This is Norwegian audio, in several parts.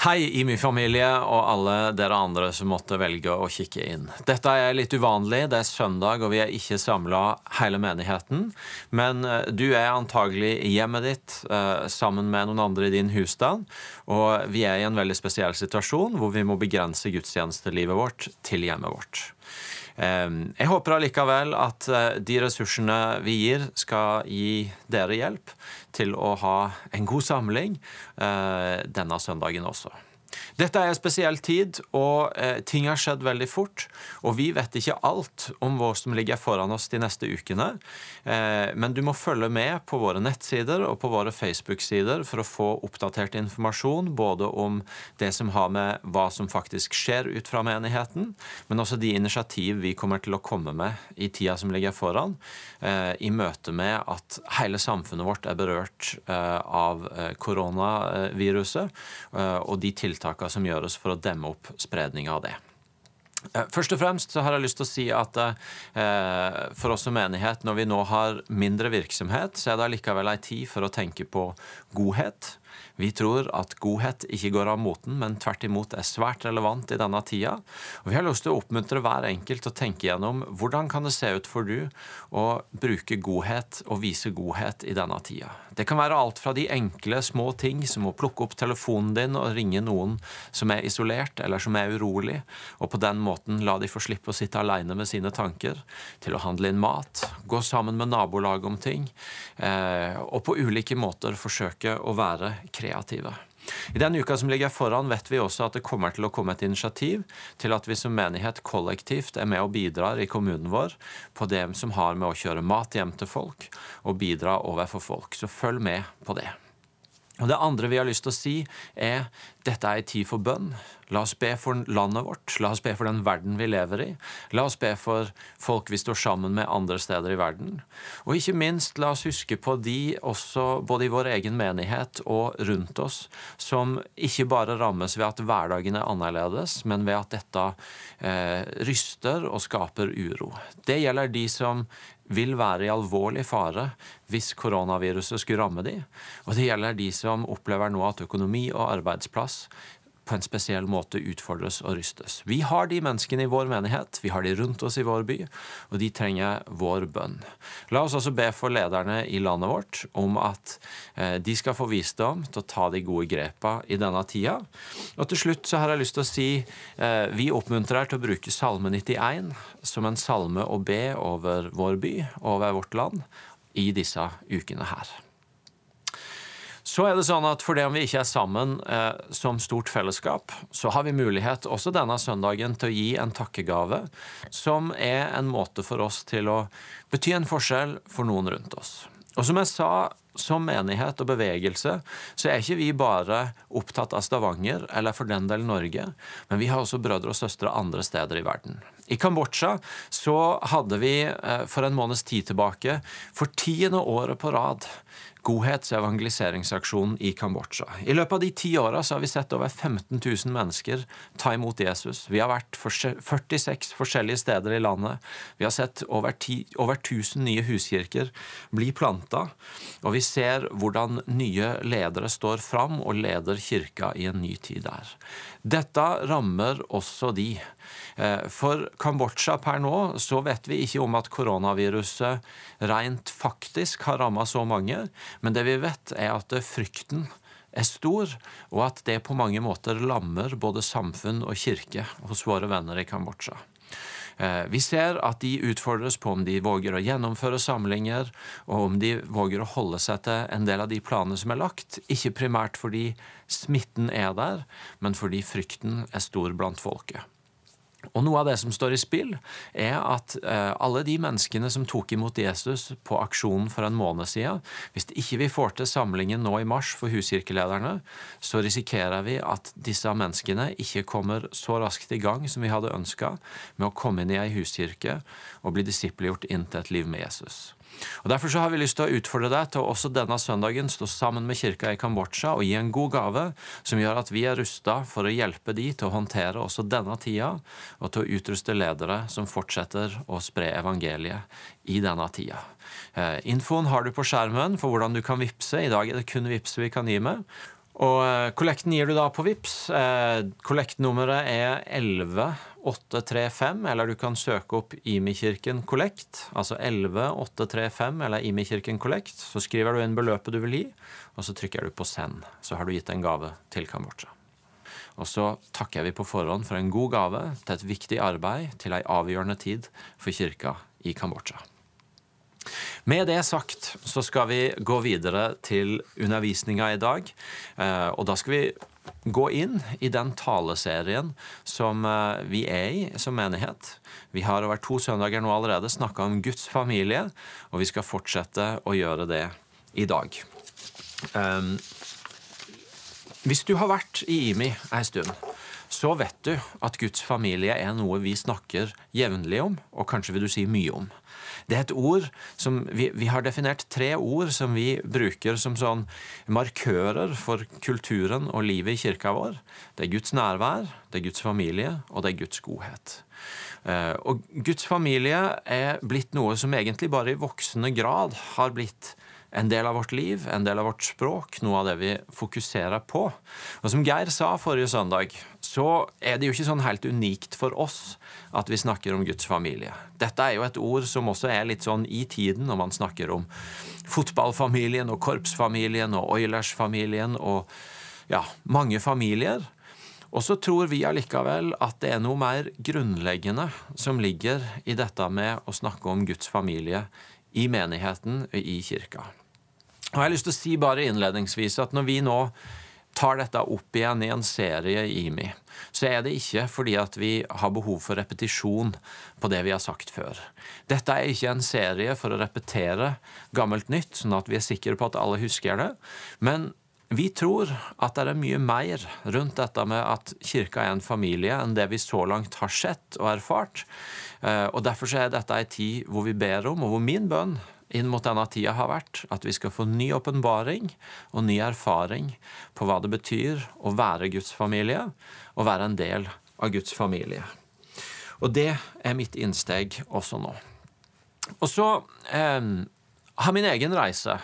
Hei, IMI-familie og alle dere andre som måtte velge å kikke inn. Dette er litt uvanlig. Det er søndag, og vi er ikke samla hele menigheten. Men eh, du er antagelig i hjemmet ditt eh, sammen med noen andre i din husstand. Og vi er i en veldig spesiell situasjon hvor vi må begrense gudstjenestelivet vårt til hjemmet vårt. Jeg håper allikevel at eh, de ressursene vi gir, skal gi dere hjelp til å ha en god samling eh, denne søndagen også. Dette er en spesiell tid, og eh, ting har skjedd veldig fort. Og vi vet ikke alt om hva som ligger foran oss de neste ukene. Eh, men du må følge med på våre nettsider og på våre Facebook-sider for å få oppdatert informasjon både om det som har med hva som faktisk skjer ut fra menigheten, men også de initiativ vi kommer til å komme med i tida som ligger foran, eh, i møte med at hele samfunnet vårt er berørt av koronaviruset og de tiltakene som gjøres for å demme opp spredninga av det. Eh, først og fremst så har jeg lyst til å si at eh, for oss som menighet, når vi nå har mindre virksomhet, så er det likevel ei tid for å tenke på godhet. Vi tror at godhet ikke går av moten, men tvert imot er svært relevant i denne tida. Og vi har lyst til å oppmuntre hver enkelt til å tenke gjennom hvordan kan det se ut for du å bruke godhet og vise godhet i denne tida. Det kan være alt fra de enkle, små ting som å plukke opp telefonen din og ringe noen som er isolert eller som er urolig, og på den måten la de få slippe å sitte alene med sine tanker, til å handle inn mat, gå sammen med nabolaget om ting, eh, og på ulike måter forsøke å være kreative. I den uka som ligger foran, vet vi også at det kommer til å komme et initiativ til at vi som menighet kollektivt er med og bidrar i kommunen vår på det som har med å kjøre mat hjem til folk og bidra overfor folk. Så følg med på det. Og Det andre vi har lyst til å si, er dette er en tid for bønn. La oss be for landet vårt. La oss be for den verden vi lever i. La oss be for folk vi står sammen med andre steder i verden. Og ikke minst, la oss huske på de også, både i vår egen menighet og rundt oss, som ikke bare rammes ved at hverdagen er annerledes, men ved at dette eh, ryster og skaper uro. Det gjelder de som vil være i alvorlig fare hvis koronaviruset skulle ramme dem. Og det gjelder de som opplever nå at økonomi og arbeidsplass på en spesiell måte utfordres og rystes. Vi har de menneskene i vår menighet, vi har de rundt oss i vår by, og de trenger vår bønn. La oss også be for lederne i landet vårt om at eh, de skal få visdom til å ta de gode grepa i denne tida. Og til slutt så har jeg lyst til å si eh, vi oppmuntrer til å bruke Salme 91 som en salme å be over vår by over vårt land i disse ukene her. Så er det sånn at fordi om vi ikke er sammen eh, som stort fellesskap, så har vi mulighet også denne søndagen til å gi en takkegave som er en måte for oss til å bety en forskjell for noen rundt oss. Og som jeg sa, som menighet og bevegelse så er ikke vi bare opptatt av Stavanger, eller for den del Norge, men vi har også brødre og søstre andre steder i verden. I Kambodsja så hadde vi eh, for en måneds tid tilbake, for tiende året på rad, godhets- og evangeliseringsaksjonen i Kambodsja. I løpet av de ti åra har vi sett over 15 000 mennesker ta imot Jesus. Vi har vært 46 forskjellige steder i landet. Vi har sett over, 10, over 1000 nye huskirker bli planta. Og vi ser hvordan nye ledere står fram og leder kirka i en ny tid der. Dette rammer også de. Eh, for Kambodsja per nå så vet vi ikke om at koronaviruset rent faktisk har ramma så mange, men det vi vet, er at frykten er stor, og at det på mange måter lammer både samfunn og kirke hos våre venner i Kambodsja. Eh, vi ser at de utfordres på om de våger å gjennomføre samlinger, og om de våger å holde seg til en del av de planene som er lagt. Ikke primært fordi smitten er der, men fordi frykten er stor blant folket. Og Noe av det som står i spill, er at eh, alle de menneskene som tok imot Jesus på aksjonen for en måned siden, hvis ikke vi får til samlingen nå i mars for huskirkelederne, så risikerer vi at disse menneskene ikke kommer så raskt i gang som vi hadde ønska med å komme inn i ei huskirke og bli disippelgjort inn til et liv med Jesus. Og Derfor så har vi lyst til å utfordre deg til å også denne søndagen stå sammen med kirka i Kambodsja og gi en god gave som gjør at vi er rusta for å hjelpe de til å håndtere også denne tida, og til å utruste ledere som fortsetter å spre evangeliet i denne tida. Eh, infoen har du på skjermen for hvordan du kan vippse. I dag er det kun vippse vi kan gi med. Og eh, kollekten gir du da på VIPS. Eh, kollektnummeret er 11835, eller du kan søke opp Imekirken kollekt. Altså 11835 eller Imekirken kollekt. Så skriver du inn beløpet du vil gi, og så trykker du på send. Så har du gitt en gave til Kambodsja. Og så takker vi på forhånd for en god gave til et viktig arbeid til ei avgjørende tid for kirka i Kambodsja. Med det sagt så skal vi gå videre til undervisninga i dag. Eh, og da skal vi gå inn i den taleserien som eh, vi er i som menighet. Vi har over to søndager nå allerede snakka om Guds familie, og vi skal fortsette å gjøre det i dag. Um, hvis du har vært i IMI ei stund, så vet du at Guds familie er noe vi snakker jevnlig om, og kanskje vil du si mye om. Det er et ord som vi, vi, har definert tre ord som vi bruker som sånn markører for kulturen og livet i kirka vår. Det er Guds nærvær, det er Guds familie, og det er Guds godhet. Eh, og Guds familie er blitt noe som egentlig bare i voksende grad har blitt en del av vårt liv, en del av vårt språk, noe av det vi fokuserer på. Og Som Geir sa forrige søndag, så er det jo ikke sånn helt unikt for oss at vi snakker om Guds familie. Dette er jo et ord som også er litt sånn i tiden når man snakker om fotballfamilien og korpsfamilien og Oilers-familien og ja, mange familier. Og så tror vi allikevel at det er noe mer grunnleggende som ligger i dette med å snakke om Guds familie i menigheten og i kirka. Og jeg har lyst til å si bare innledningsvis at når vi nå tar dette opp igjen i en serie i IMI, så er det ikke fordi at vi har behov for repetisjon på det vi har sagt før. Dette er ikke en serie for å repetere gammelt nytt, sånn at vi er sikre på at alle husker det. Men vi tror at det er mye mer rundt dette med at kirka er en familie, enn det vi så langt har sett og erfart. Eh, og Derfor er dette ei tid hvor vi ber om, og hvor min bønn inn mot denne tida har vært at vi skal få ny åpenbaring og ny erfaring på hva det betyr å være Guds familie og være en del av Guds familie. Og det er mitt innsteg også nå. Og så eh, har min egen reise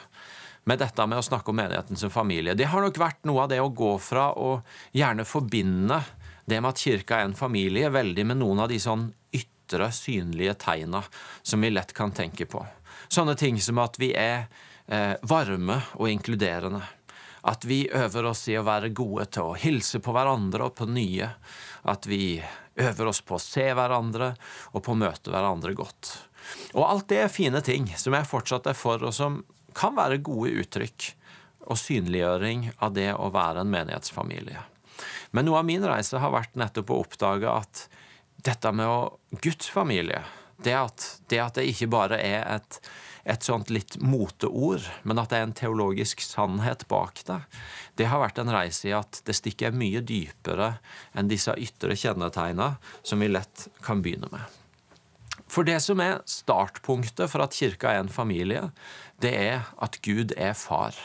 med dette med å snakke om menigheten som familie, det har nok vært noe av det å gå fra å gjerne forbinde det med at kirka er en familie, veldig med noen av de sånn ytre, synlige tegna som vi lett kan tenke på. Sånne ting som at vi er eh, varme og inkluderende. At vi øver oss i å være gode til å hilse på hverandre og på nye. At vi øver oss på å se hverandre og på å møte hverandre godt. Og alt det er fine ting som jeg fortsatt er for, og som kan være gode uttrykk og synliggjøring av det å være en menighetsfamilie. Men noe av min reise har vært nettopp å oppdage at dette med å Guds familie det at, det at det ikke bare er et, et sånt litt moteord, men at det er en teologisk sannhet bak det, det har vært en reise i at det stikker mye dypere enn disse ytre kjennetegnene som vi lett kan begynne med. For det som er startpunktet for at kirka er en familie, det er at Gud er far.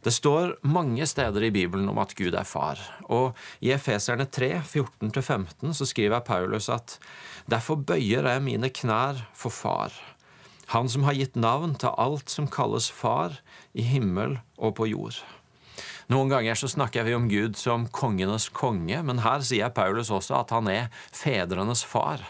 Det står mange steder i Bibelen om at Gud er far. Og i Efeserne 3, 14-15 så skriver Paulus at derfor bøyer jeg mine knær for far, han som har gitt navn til alt som kalles far i himmel og på jord. Noen ganger så snakker vi om Gud som kongenes konge, men her sier Paulus også at han er fedrenes far.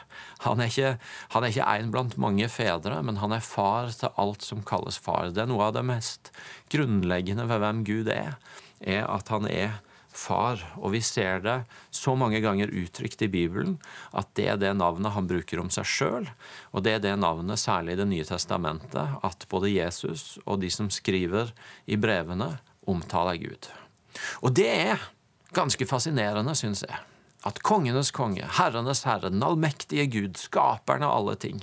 Han er ikke, han en blant mange fedre, men han er far til alt som kalles far. Det er noe av det mest grunnleggende ved hvem Gud er, er at han er far. Og vi ser det så mange ganger uttrykt i Bibelen at det er det navnet han bruker om seg sjøl, og det er det navnet, særlig i Det nye testamentet, at både Jesus og de som skriver i brevene, omtaler Gud. Og det er ganske fascinerende, syns jeg. At kongenes konge, herrenes herre, den allmektige Gud, skaperen av alle ting,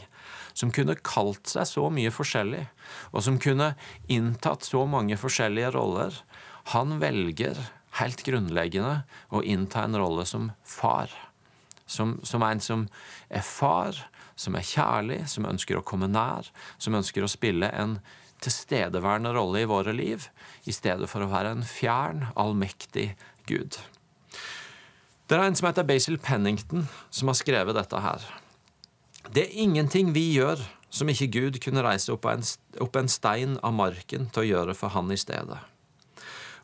som kunne kalt seg så mye forskjellig, og som kunne inntatt så mange forskjellige roller, han velger helt grunnleggende å innta en rolle som far. Som, som en som er far, som er kjærlig, som ønsker å komme nær, som ønsker å spille en tilstedeværende rolle i våre liv, i stedet for å være en fjern, allmektig Gud. Det er en som heter Basil Pennington, som har skrevet dette her. Det er ingenting vi gjør som ikke Gud kunne reise opp en, opp en stein av marken til å gjøre for han i stedet.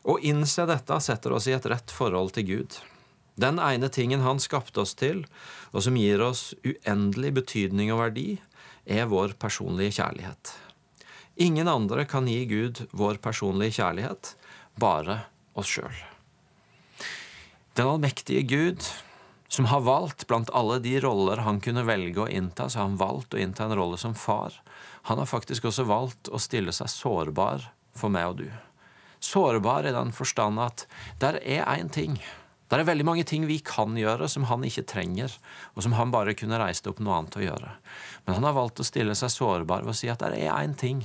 Å innse dette setter oss i et rett forhold til Gud. Den ene tingen Han skapte oss til, og som gir oss uendelig betydning og verdi, er vår personlige kjærlighet. Ingen andre kan gi Gud vår personlige kjærlighet, bare oss sjøl. Den allmektige Gud, som har valgt blant alle de roller han kunne velge å innta, så har han valgt å innta en rolle som far. Han har faktisk også valgt å stille seg sårbar for meg og du. Sårbar i den forstand at der er én ting Der er veldig mange ting vi kan gjøre som han ikke trenger, og som han bare kunne reist opp noe annet å gjøre. Men han har valgt å stille seg sårbar ved å si at det er én ting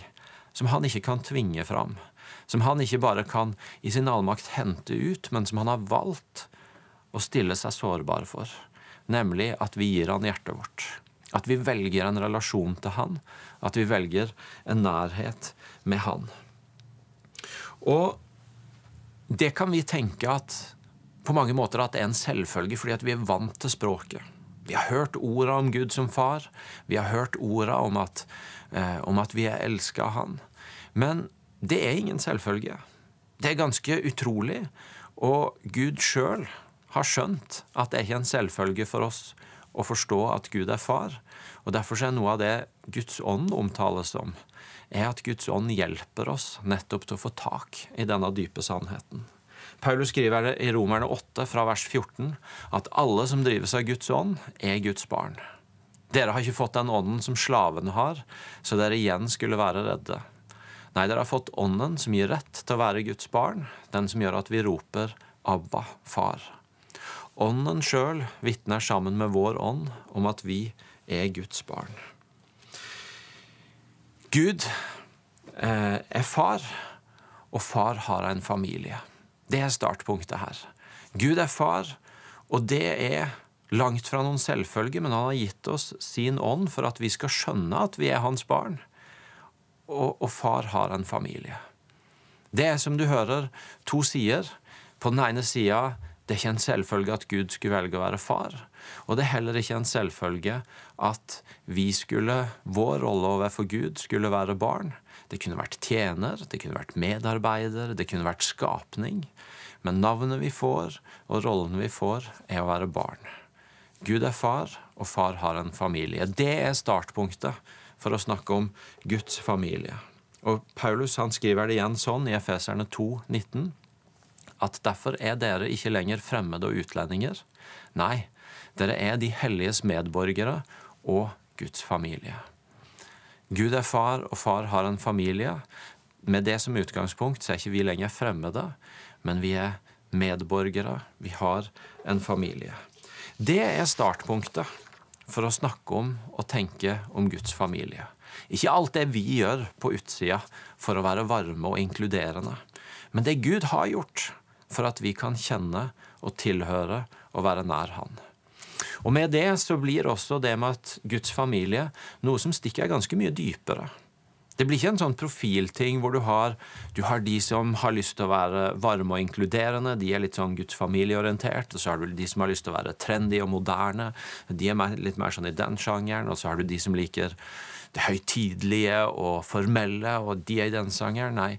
som han ikke kan tvinge fram, som han ikke bare kan i sin allmakt hente ut, men som han har valgt å stille seg sårbar for, nemlig at vi gir han hjertet vårt. At vi velger en relasjon til han, at vi velger en nærhet med han. Og det kan vi tenke at på mange måter at det er en selvfølge, fordi at vi er vant til språket. Vi har hørt orda om Gud som far. Vi har hørt orda om, eh, om, at vi er elska av Han. Men det er ingen selvfølge. Det er ganske utrolig. Og Gud sjøl har skjønt at det er ikke en selvfølge for oss å forstå at Gud er far. Og Derfor er noe av det Guds ånd omtales som, er at Guds ånd hjelper oss nettopp til å få tak i denne dype sannheten. Paulus skriver i Romerne 8 fra vers 14 at alle som drives av Guds ånd, er Guds barn. Dere har ikke fått den ånden som slavene har, så dere igjen skulle være redde. Nei, dere har fått ånden som gir rett til å være Guds barn, den som gjør at vi roper Abba, far. Ånden sjøl vitner sammen med vår ånd om at vi er Guds barn. Gud eh, er far, og far har en familie. Det er startpunktet her. Gud er far, og det er langt fra noen selvfølge, men han har gitt oss sin ånd for at vi skal skjønne at vi er hans barn. Og, og far har en familie. Det er, som du hører, to sider. På den ene sida det er ikke en selvfølge at Gud skulle velge å være far. Og det er heller ikke en selvfølge at vi skulle, vår rolle overfor Gud skulle være barn. Det kunne vært tjener, det kunne vært medarbeider, det kunne vært skapning. Men navnet vi får, og rollen vi får, er å være barn. Gud er far, og far har en familie. Det er startpunktet for å snakke om Guds familie. Og Paulus han skriver det igjen sånn i Efeserne 2, 19, at derfor er dere ikke lenger fremmede og utlendinger. Nei, dere er de helliges medborgere og Guds familie. Gud er far, og far har en familie. Med det som utgangspunkt så er ikke vi lenger fremmede, men vi er medborgere. Vi har en familie. Det er startpunktet for å snakke om og tenke om Guds familie. Ikke alt det vi gjør på utsida for å være varme og inkluderende, men det Gud har gjort for at vi kan kjenne og tilhøre og være nær Han. Og med det så blir også det med at Guds familie noe som stikker ganske mye dypere. Det blir ikke en sånn profilting hvor du har, du har de som har lyst til å være varme og inkluderende, de er litt sånn gudsfamilieorientert. Og så har du de som har lyst til å være trendy og moderne, de er litt mer sånn i den sjangeren. Og så har du de som liker det høytidelige og formelle, og de er i den sjangeren. Nei,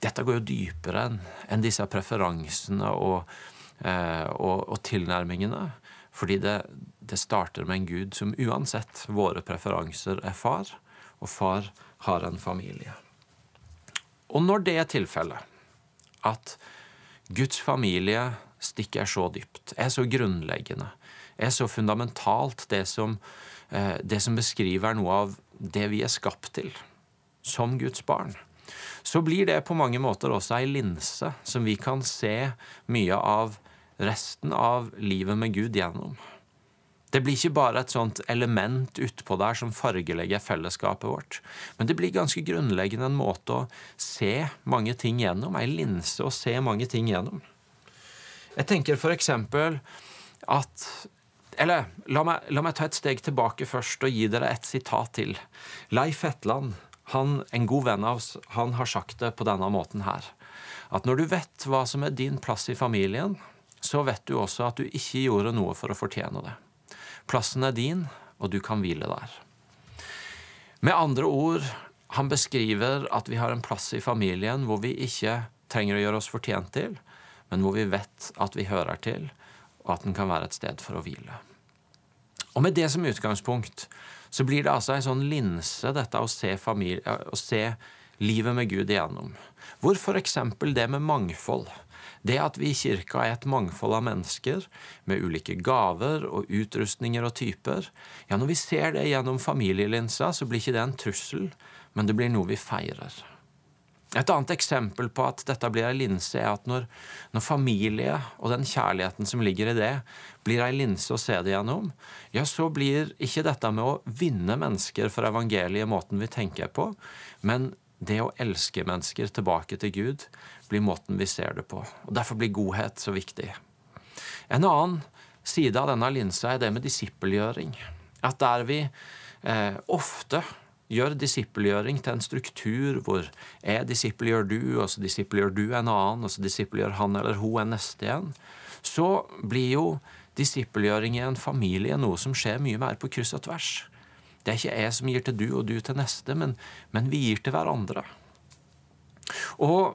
dette går jo dypere enn disse preferansene og, eh, og, og tilnærmingene. Fordi det, det, starter med en Gud som uansett våre preferanser er far, og far har en familie. Og når det er tilfellet, at Guds familie stikker så dypt, er så grunnleggende, er så fundamentalt det som, eh, det som beskriver noe av det vi er skapt til som Guds barn, så blir det på mange måter også ei linse som vi kan se mye av resten av livet med Gud gjennom. Det blir ikke bare et sånt element utpå der som fargelegger fellesskapet vårt, men det blir ganske grunnleggende en måte å se mange ting gjennom, ei linse å se mange ting gjennom. Jeg tenker for eksempel at Eller la meg, la meg ta et steg tilbake først og gi dere et sitat til. Leif Hetland, han, en god venn av oss, han har sagt det på denne måten her. At når du vet hva som er din plass i familien, så vet du også at du ikke gjorde noe for å fortjene det. Plassen er din, og du kan hvile der. Med andre ord, han beskriver at vi har en plass i familien hvor vi ikke trenger å gjøre oss fortjent til, men hvor vi vet at vi hører til, og at den kan være et sted for å hvile. Og med det som utgangspunkt så blir det altså ei sånn linse, dette å se, familie, å se livet med Gud igjennom. Hvor f.eks. det med mangfold det at vi i kirka er et mangfold av mennesker med ulike gaver og utrustninger og typer, ja, når vi ser det gjennom familielinsa, så blir ikke det en trussel, men det blir noe vi feirer. Et annet eksempel på at dette blir ei linse, er at når, når, familie og den kjærligheten som ligger i det, blir ei linse å se det gjennom, ja, så blir ikke dette med å vinne mennesker for evangeliet måten vi tenker på, men det å elske mennesker tilbake til Gud blir måten vi ser det på. Og Derfor blir godhet så viktig. En annen side av denne linsa er det med disippelgjøring. At der vi eh, ofte gjør disippelgjøring til en struktur hvor jeg disippelgjør du, og så disippelgjør du en annen, og så disippelgjør han eller hun en neste igjen, så blir jo disippelgjøring i en familie noe som skjer mye mer på kryss og tvers. Det er ikke jeg som gir til du og du til neste, men, men vi gir til hverandre. Og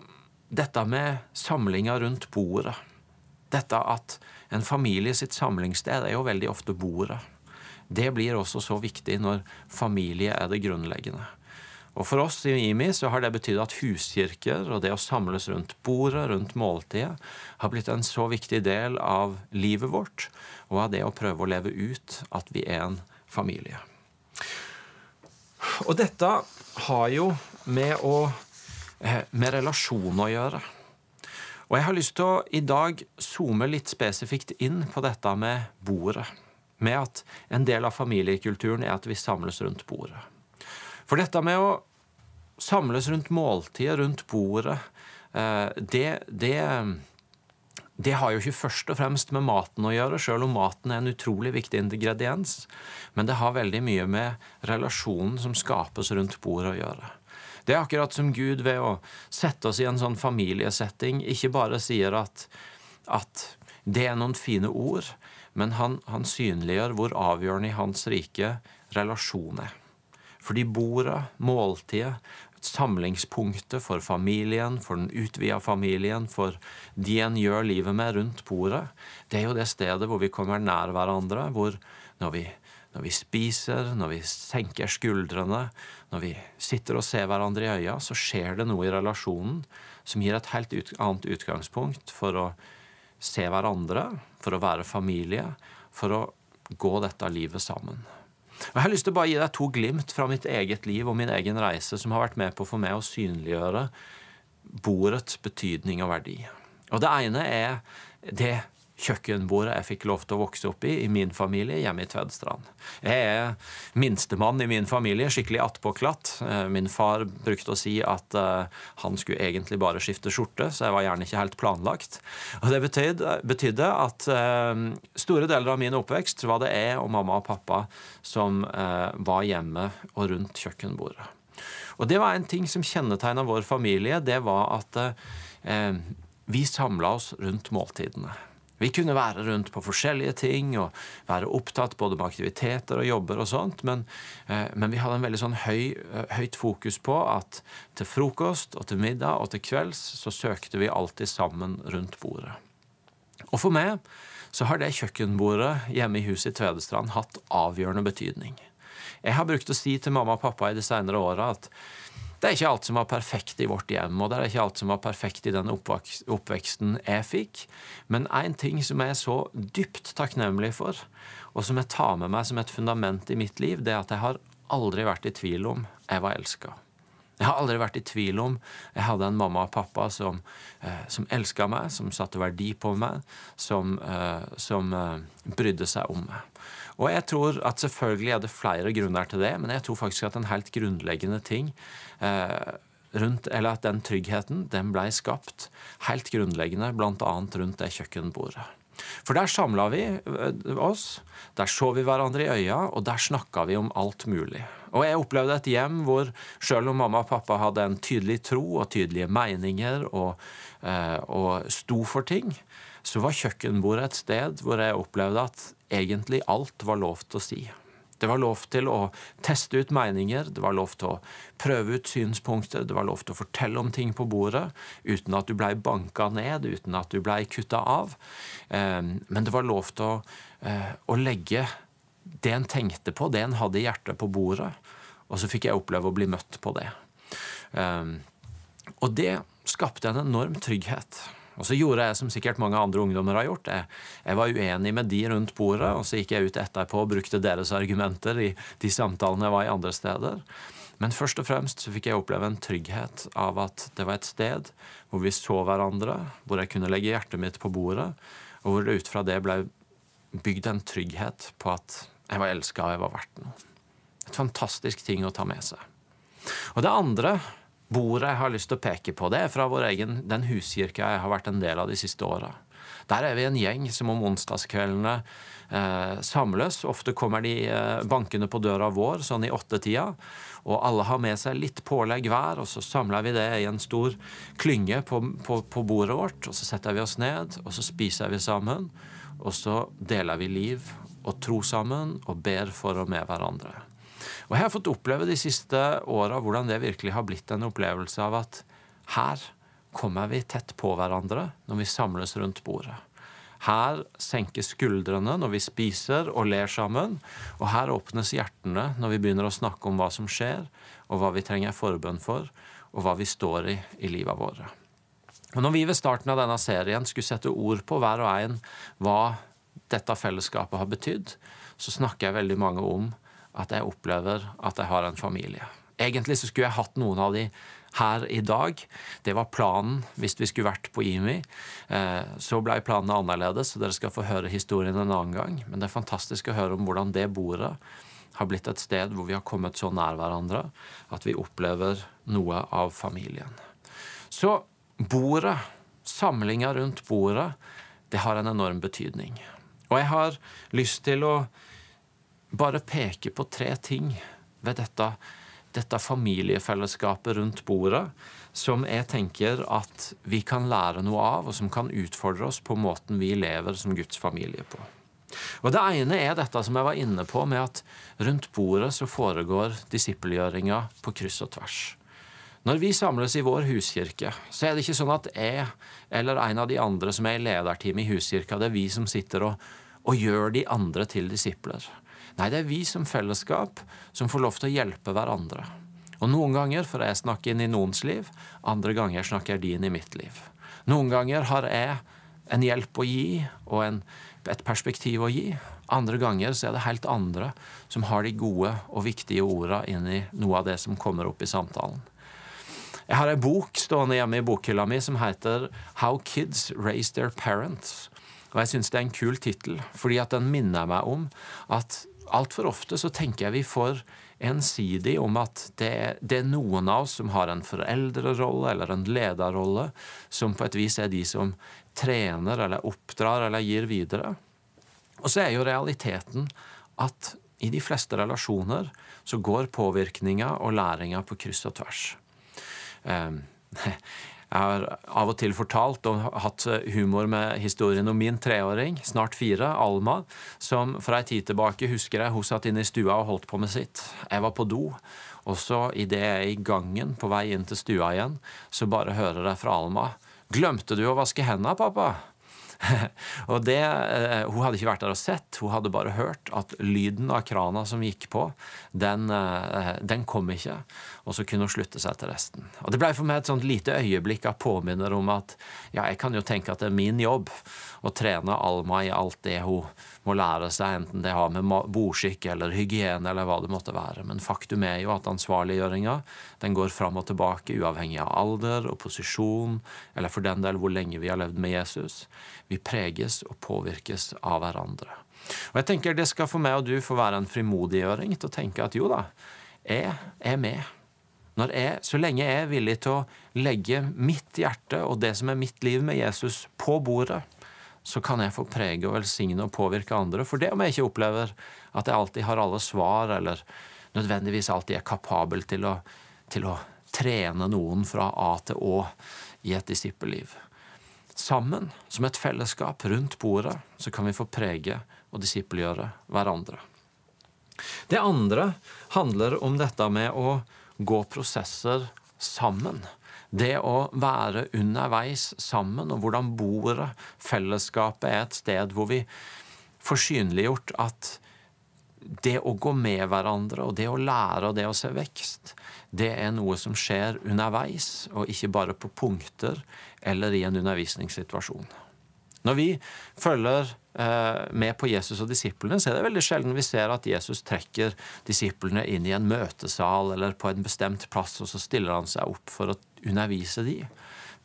dette med samlinga rundt bordet, dette at en familie sitt samlingssted er jo veldig ofte bordet, det blir også så viktig når familie er det grunnleggende. Og For oss i IMI så har det betydd at huskirker og det å samles rundt bordet, rundt måltidet, har blitt en så viktig del av livet vårt, og av det å prøve å leve ut at vi er en familie. Og dette har jo med, å, med relasjon å gjøre. Og jeg har lyst til å i dag zoome litt spesifikt inn på dette med bordet. Med at en del av familiekulturen er at vi samles rundt bordet. For dette med å samles rundt måltidet, rundt bordet, eh, det, det det har jo ikke først og fremst med maten å gjøre, sjøl om maten er en utrolig viktig ingrediens. Men det har veldig mye med relasjonen som skapes rundt bordet å gjøre. Det er akkurat som Gud ved å sette oss i en sånn familiesetting ikke bare sier at, at det er noen fine ord, men han, han synliggjør hvor avgjørende i hans rike relasjon er. Fordi bordet, måltidet, samlingspunktet for familien, for den utvida familien, for de en gjør livet med rundt bordet. Det er jo det stedet hvor vi kommer nær hverandre, hvor når vi, når vi spiser, når vi senker skuldrene, når vi sitter og ser hverandre i øya, så skjer det noe i relasjonen som gir et helt ut, annet utgangspunkt for å se hverandre, for å være familie, for å gå dette livet sammen. Og Jeg har lyst til å bare gi deg to glimt fra mitt eget liv og min egen reise som har vært med på for meg å synliggjøre bordets betydning og verdi. Og Det ene er det kjøkkenbordet jeg fikk lov til å vokse opp i i min familie hjemme i Tvedstrand. Jeg er minstemann i min familie, skikkelig attpåklatt. Eh, min far brukte å si at uh, han skulle egentlig bare skifte skjorte, så jeg var gjerne ikke helt planlagt. Og Det betydde, betydde at uh, store deler av min oppvekst var det jeg og mamma og pappa som var hjemme og rundt kjøkkenbordet. Og det var en ting som kjennetegna vår familie. Det var at vi samla oss rundt måltidene. Vi kunne være rundt på forskjellige ting og være opptatt både med aktiviteter og jobber og sånt, men, eh, men vi hadde en veldig sånn høy, eh, høyt fokus på at til frokost og til middag og til kvelds så søkte vi alltid sammen rundt bordet. Og for meg så har det kjøkkenbordet hjemme i huset i Tvedestrand hatt avgjørende betydning. Jeg har brukt å si til mamma og pappa i de senere åra at det er ikke alt som var perfekt i vårt hjem, og det er ikke alt som var perfekt i den oppveksten jeg fikk. Men én ting som jeg er så dypt takknemlig for, og som jeg tar med meg som et fundament i mitt liv, det er at jeg har aldri vært i tvil om jeg var elska. Jeg har aldri vært i tvil om jeg hadde en mamma og pappa som, eh, som elska meg, som satte verdi på meg, som, eh, som eh, brydde seg om meg. Og jeg tror at selvfølgelig er det flere grunner til det, men jeg tror faktisk at en helt grunnleggende ting eh, rundt, eller at den tryggheten den ble skapt helt grunnleggende bl.a. rundt det kjøkkenbordet. For der samla vi eh, oss, der så vi hverandre i øya, og der snakka vi om alt mulig. Og jeg opplevde et hjem hvor selv om mamma og pappa hadde en tydelig tro og tydelige meninger og, eh, og sto for ting, så var kjøkkenbordet et sted hvor jeg opplevde at egentlig alt var lov til å si. Det var lov til å teste ut meninger, det var lov til å prøve ut synspunkter, det var lov til å fortelle om ting på bordet uten at du blei banka ned, uten at du blei kutta av. Eh, men det var lov til å, eh, å legge det en tenkte på, det en hadde i hjertet, på bordet. Og så fikk jeg oppleve å bli møtt på det. Eh, og det skapte en enorm trygghet. Og så gjorde jeg som sikkert mange andre ungdommer har gjort. Jeg, jeg, var uenig med de rundt bordet, og så gikk jeg ut etterpå og brukte deres argumenter i de samtalene jeg var i andre steder. Men først og fremst så fikk jeg oppleve en trygghet av at det var et sted hvor vi så hverandre, hvor jeg kunne legge hjertet mitt på bordet, og hvor det ut fra det ble bygd en trygghet på at jeg var elska og jeg var verdt noe. Et fantastisk ting å ta med seg. Og det andre bordet jeg har lyst til å peke på, det er fra vår egen, den huskirka jeg har vært en del av de siste åra. Der er vi en gjeng som om onsdagskveldene eh, samles. Ofte kommer de eh, bankende på døra vår sånn i åttetida. Og alle har med seg litt pålegg hver, og så samler vi det i en stor klynge på, på, på bordet vårt. Og så setter vi oss ned, og så spiser vi sammen. Og så deler vi liv og tro sammen og ber for og med hverandre. Og jeg har fått oppleve de siste åra hvordan det virkelig har blitt en opplevelse av at her kommer vi tett på hverandre når vi samles rundt bordet. Her senkes skuldrene når vi spiser og ler sammen, og her åpnes hjertene når vi begynner å snakke om hva som skjer, og hva vi trenger forbønn for, og hva vi står i i livet våre. Og Når vi ved starten av denne serien skulle sette ord på hver og en hva dette fellesskapet har betydd, så snakker jeg veldig mange om at jeg opplever at jeg har en familie. Egentlig så skulle jeg hatt noen av de her i dag. Det var planen hvis vi skulle vært på IMI. Eh, så ble planene annerledes, så dere skal få høre historien en annen gang. Men det er fantastisk å høre om hvordan det bordet har blitt et sted hvor vi har kommet så nær hverandre at vi opplever noe av familien. Så bordet, samlinga rundt bordet, det har en enorm betydning. Og jeg har lyst til å bare peke på tre ting ved dette, dette familiefellesskapet rundt bordet som jeg tenker at vi kan lære noe av, og som kan utfordre oss på måten vi lever som Guds familie på. Og Det ene er dette som jeg var inne på, med at rundt bordet så foregår disippelgjøringa på kryss og tvers. Når vi samles i vår huskirke, så er det ikke sånn at jeg eller en av de andre som er i lederteamet i huskirka, det er vi som sitter og, og gjør de andre til disipler. Nei, det er vi som fellesskap som får lov til å hjelpe hverandre. Og noen ganger får jeg snakke inn i noens liv, andre ganger snakker de inn i mitt liv. Noen ganger har jeg en hjelp å gi og en, et perspektiv å gi. Andre ganger så er det helt andre som har de gode og viktige orda inn i noe av det som kommer opp i samtalen. Jeg har ei bok stående hjemme i bokhylla mi som heter How Kids Raise Their Parents. Og jeg syns det er en kul tittel, fordi at den minner meg om at altfor ofte så tenker jeg vi får ensidig om at det, det, er noen av oss som har en foreldrerolle eller en lederrolle, som på et vis er de som trener eller oppdrar eller gir videre. Og så er jo realiteten at i de fleste relasjoner så går påvirkninga og læringa på kryss og tvers. Um, Jeg har av og til fortalt og hatt humor med historien om min treåring, snart fire, Alma, som fra ei tid tilbake husker jeg hun satt inne i stua og holdt på med sitt. Jeg var på do, og så idet jeg er i gangen på vei inn til stua igjen, så bare hører jeg fra Alma 'Glemte du å vaske hendene, pappa?' og det, eh, Hun hadde ikke vært der og sett, hun hadde bare hørt at lyden av krana som gikk på, den, eh, den kom ikke. Og så kunne hun slutte seg til resten. Og Det ble for meg et sånt lite øyeblikk av påminner om at ja, jeg kan jo tenke at det er min jobb å trene Alma i alt det hun må lære seg, enten det har med bordskikk eller hygiene eller hva det måtte være. Men faktum er jo at ansvarliggjøringa går fram og tilbake uavhengig av alder og posisjon, eller for den del hvor lenge vi har levd med Jesus. Vi preges og påvirkes av hverandre. Og jeg tenker Det skal for meg og du få være en frimodiggjøring til å tenke at jo da, jeg er med. Jeg, så lenge jeg er villig til å legge mitt hjerte og det som er mitt liv med Jesus, på bordet, så kan jeg få prege og velsigne og påvirke andre. For det om jeg ikke opplever at jeg alltid har alle svar, eller nødvendigvis alltid er kapabel til å, til å trene noen fra A til Å i et disippelliv. Sammen, som et fellesskap rundt bordet, så kan vi få prege og disippelgjøre hverandre. Det andre handler om dette med å gå prosesser sammen. Det å være underveis sammen, og hvordan bordet, fellesskapet, er et sted hvor vi får synliggjort at det å gå med hverandre og det å lære og det å se vekst, det er noe som skjer underveis, og ikke bare på punkter eller i en undervisningssituasjon. Når vi følger eh, med på Jesus og disiplene, så er det veldig sjelden vi ser at Jesus trekker disiplene inn i en møtesal eller på en bestemt plass, og så stiller han seg opp for å undervise de.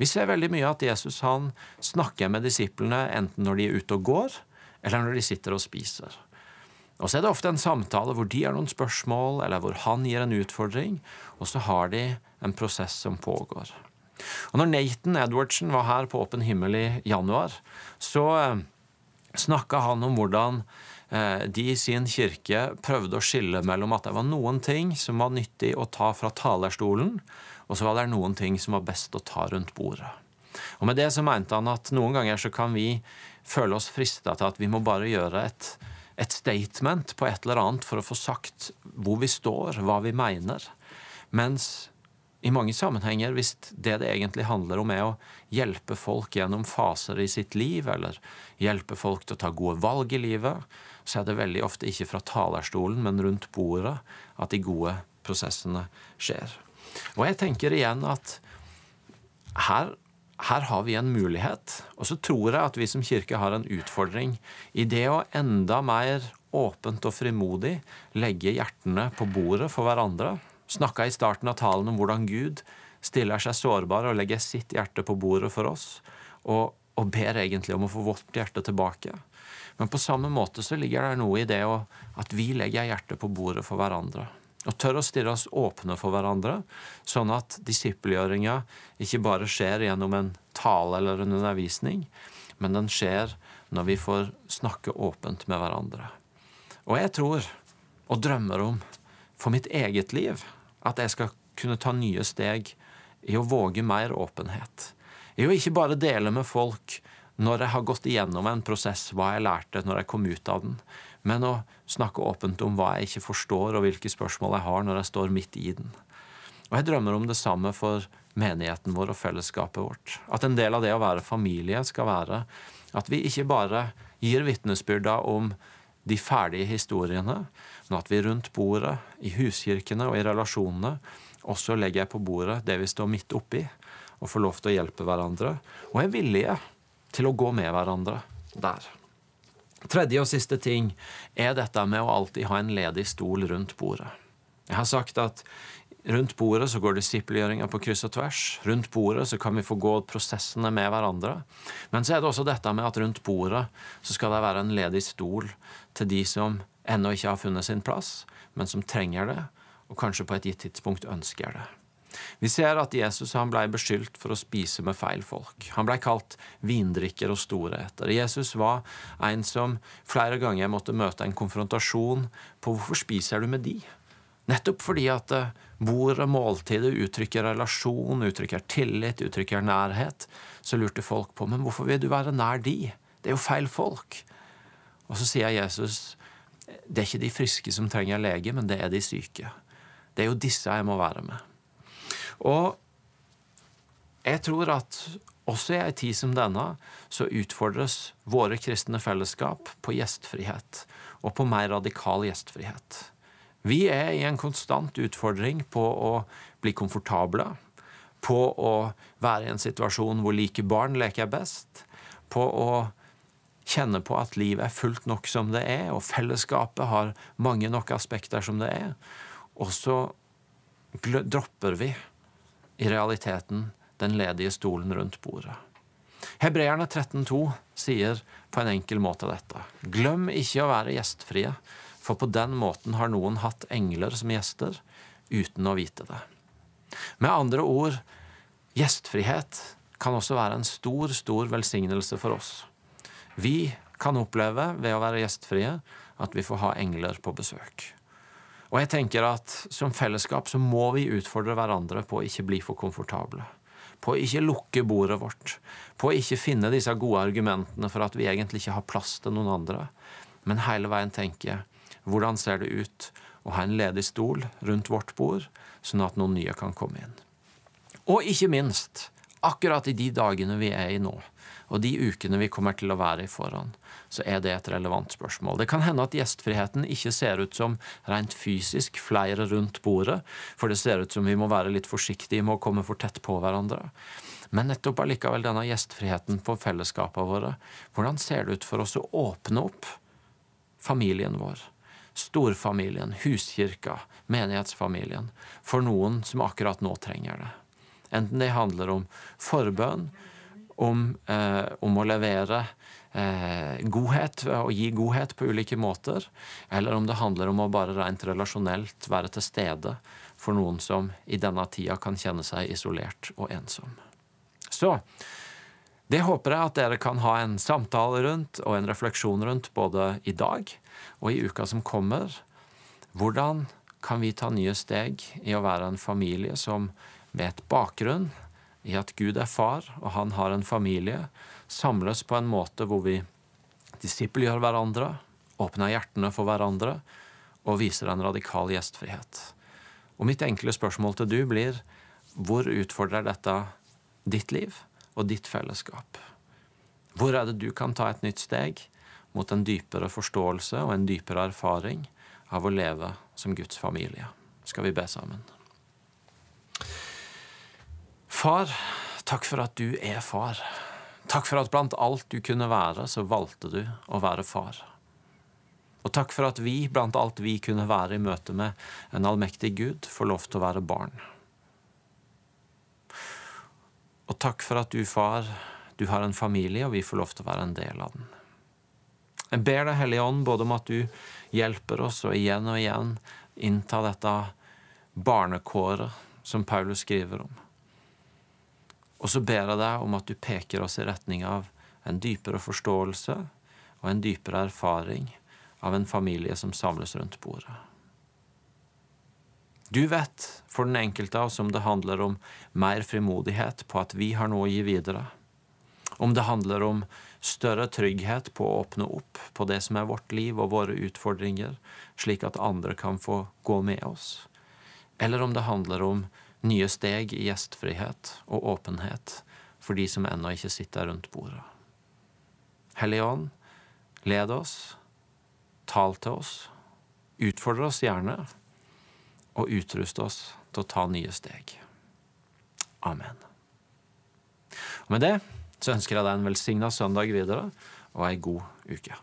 Vi ser veldig mye at Jesus han snakker med disiplene enten når de er ute og går, eller når de sitter og spiser. Og så er det ofte en samtale hvor de har noen spørsmål, eller hvor han gir en utfordring, og så har de en prosess som pågår. Og når Nathan Edwardsen var her på Åpen himmel i januar, så eh, snakka han om hvordan eh, de i sin kirke prøvde å skille mellom at det var noen ting som var nyttig å ta fra talerstolen, og så var det noen ting som var best å ta rundt bordet. Og Med det så mente han at noen ganger så kan vi føle oss frista til at vi må bare gjøre et, et statement på et eller annet for å få sagt hvor vi står, hva vi mener. Mens i mange sammenhenger, hvis det det egentlig handler om, er å hjelpe folk gjennom faser i sitt liv, eller hjelpe folk til å ta gode valg i livet, så er det veldig ofte ikke fra talerstolen, men rundt bordet at de gode prosessene skjer. Og jeg tenker igjen at her, her har vi en mulighet. Og så tror jeg at vi som kirke har en utfordring i det å enda mer åpent og frimodig legge hjertene på bordet for hverandre snakka i starten av talen om hvordan Gud stiller seg sårbar og legger sitt hjerte på bordet for oss, og, og ber egentlig om å få vårt hjerte tilbake. Men på samme måte så ligger det noe i det at vi legger hjertet på bordet for hverandre. Og tør å stille oss åpne for hverandre, sånn at disippelgjøringa ikke bare skjer gjennom en tale eller en undervisning, men den skjer når vi får snakke åpent med hverandre. Og jeg tror, og drømmer om, for mitt eget liv at jeg skal kunne ta nye steg i å våge mer åpenhet. I å ikke bare dele med folk når jeg har gått igjennom en prosess, hva jeg lærte når jeg kom ut av den, men å snakke åpent om hva jeg ikke forstår, og hvilke spørsmål jeg har når jeg står midt i den. Og Jeg drømmer om det samme for menigheten vår og fellesskapet vårt. At en del av det å være familie skal være at vi ikke bare gir vitnesbyrda om de ferdige historiene, men at vi rundt bordet, i huskirkene og i relasjonene, også legger på bordet det vi står midt oppi, og får lov til å hjelpe hverandre, og er villige til å gå med hverandre der. Tredje og siste ting er dette med å alltid ha en ledig stol rundt bordet. Jeg har sagt at Rundt bordet så går disippelgjøringa på kryss og tvers. Rundt bordet så kan vi få gå prosessene med hverandre. Men så er det også dette med at rundt bordet så skal det være en ledig stol til de som ennå ikke har funnet sin plass, men som trenger det, og kanskje på et gitt tidspunkt ønsker det. Vi ser at Jesus han ble beskyldt for å spise med feil folk. Han ble kalt vindrikker og storheter. Jesus var en som flere ganger måtte møte en konfrontasjon på hvorfor spiser du med de? Nettopp fordi at eh, bord og måltidet uttrykker relasjon, uttrykker tillit, uttrykker nærhet. Så lurte folk på men hvorfor vil du være nær de? Det er jo feil folk. Og så sier Jesus det er ikke de friske som trenger lege, men det er de syke. Det er jo disse jeg må være med. Og jeg tror at også i ei tid som denne så utfordres våre kristne fellesskap på gjestfrihet, og på mer radikal gjestfrihet. Vi er i en konstant utfordring på å bli komfortable, på å være i en situasjon hvor like barn leker best, på å kjenne på at livet er fullt nok som det er, og fellesskapet har mange nok aspekter som det er. Og så dropper vi i realiteten den ledige stolen rundt bordet. Hebreerne 13,2 sier på en enkel måte dette. Glem ikke å være gjestfrie for på den måten har noen hatt engler som gjester uten å vite det. Med andre ord gjestfrihet kan også være en stor, stor velsignelse for oss. Vi kan oppleve ved å være gjestfrie at vi får ha engler på besøk. Og jeg tenker at Som fellesskap så må vi utfordre hverandre på å ikke bli for komfortable. På å ikke lukke bordet vårt. På å ikke finne disse gode argumentene for at vi egentlig ikke har plass til noen andre. Men hele veien tenke Hvordan ser det ut å ha en ledig stol rundt vårt bord, sånn at noen nye kan komme inn? Og ikke minst, akkurat i de dagene vi er i nå, og de ukene vi kommer til å være i foran, så er det et relevant spørsmål. Det kan hende at gjestfriheten ikke ser ut som rent fysisk flere rundt bordet, for det ser ut som vi må være litt forsiktige med å komme for tett på hverandre. Men nettopp allikevel denne gjestfriheten på fellesskapene våre, hvordan ser det ut for oss å åpne opp familien vår? Storfamilien, huskirka, menighetsfamilien, for noen som akkurat nå trenger det. Enten det handler om forbønn, om, eh, om å levere eh, godhet og gi godhet på ulike måter, eller om det handler om å bare rent relasjonelt være til stede for noen som i denne tida kan kjenne seg isolert og ensom. Så det håper jeg at dere kan ha en samtale rundt og en refleksjon rundt både i dag og i uka som kommer. Hvordan kan vi ta nye steg i å være en familie som med et bakgrunn i at Gud er far, og han har en familie, samles på en måte hvor vi disippelgjør hverandre, åpner hjertene for hverandre og viser en radikal gjestfrihet. Og mitt enkle spørsmål til du blir hvor utfordrer dette ditt liv og ditt fellesskap? Hvor er det du kan ta et nytt steg mot en dypere forståelse og en dypere erfaring av å leve som Guds familie? Skal vi be sammen? Far, takk for at du er far. Takk for at blant alt du kunne være, så valgte du å være far. Og takk for at vi, blant alt vi kunne være i møte med en allmektig Gud, får lov til å være barn. Og takk for at du, far, du har en familie, og vi får lov til å være en del av den. Jeg ber deg, Hellige Ånd, både om at du hjelper oss og igjen og igjen innta dette barnekåret som Paulus skriver om. Og så ber jeg deg om at du peker oss i retning av en dypere forståelse og en dypere erfaring av en familie som samles rundt bordet. Du vet for den enkelte av oss om det handler om mer frimodighet på at vi har noe å gi videre, om det handler om større trygghet på å åpne opp på det som er vårt liv og våre utfordringer, slik at andre kan få gå med oss, eller om det handler om nye steg i gjestfrihet og åpenhet for de som ennå ikke sitter rundt bordet. Hellige Ånd, led oss, tal til oss, utfordre oss gjerne, og utrust oss til å ta nye steg. Amen. Og med det så ønsker jeg deg en velsigna søndag videre og ei god uke.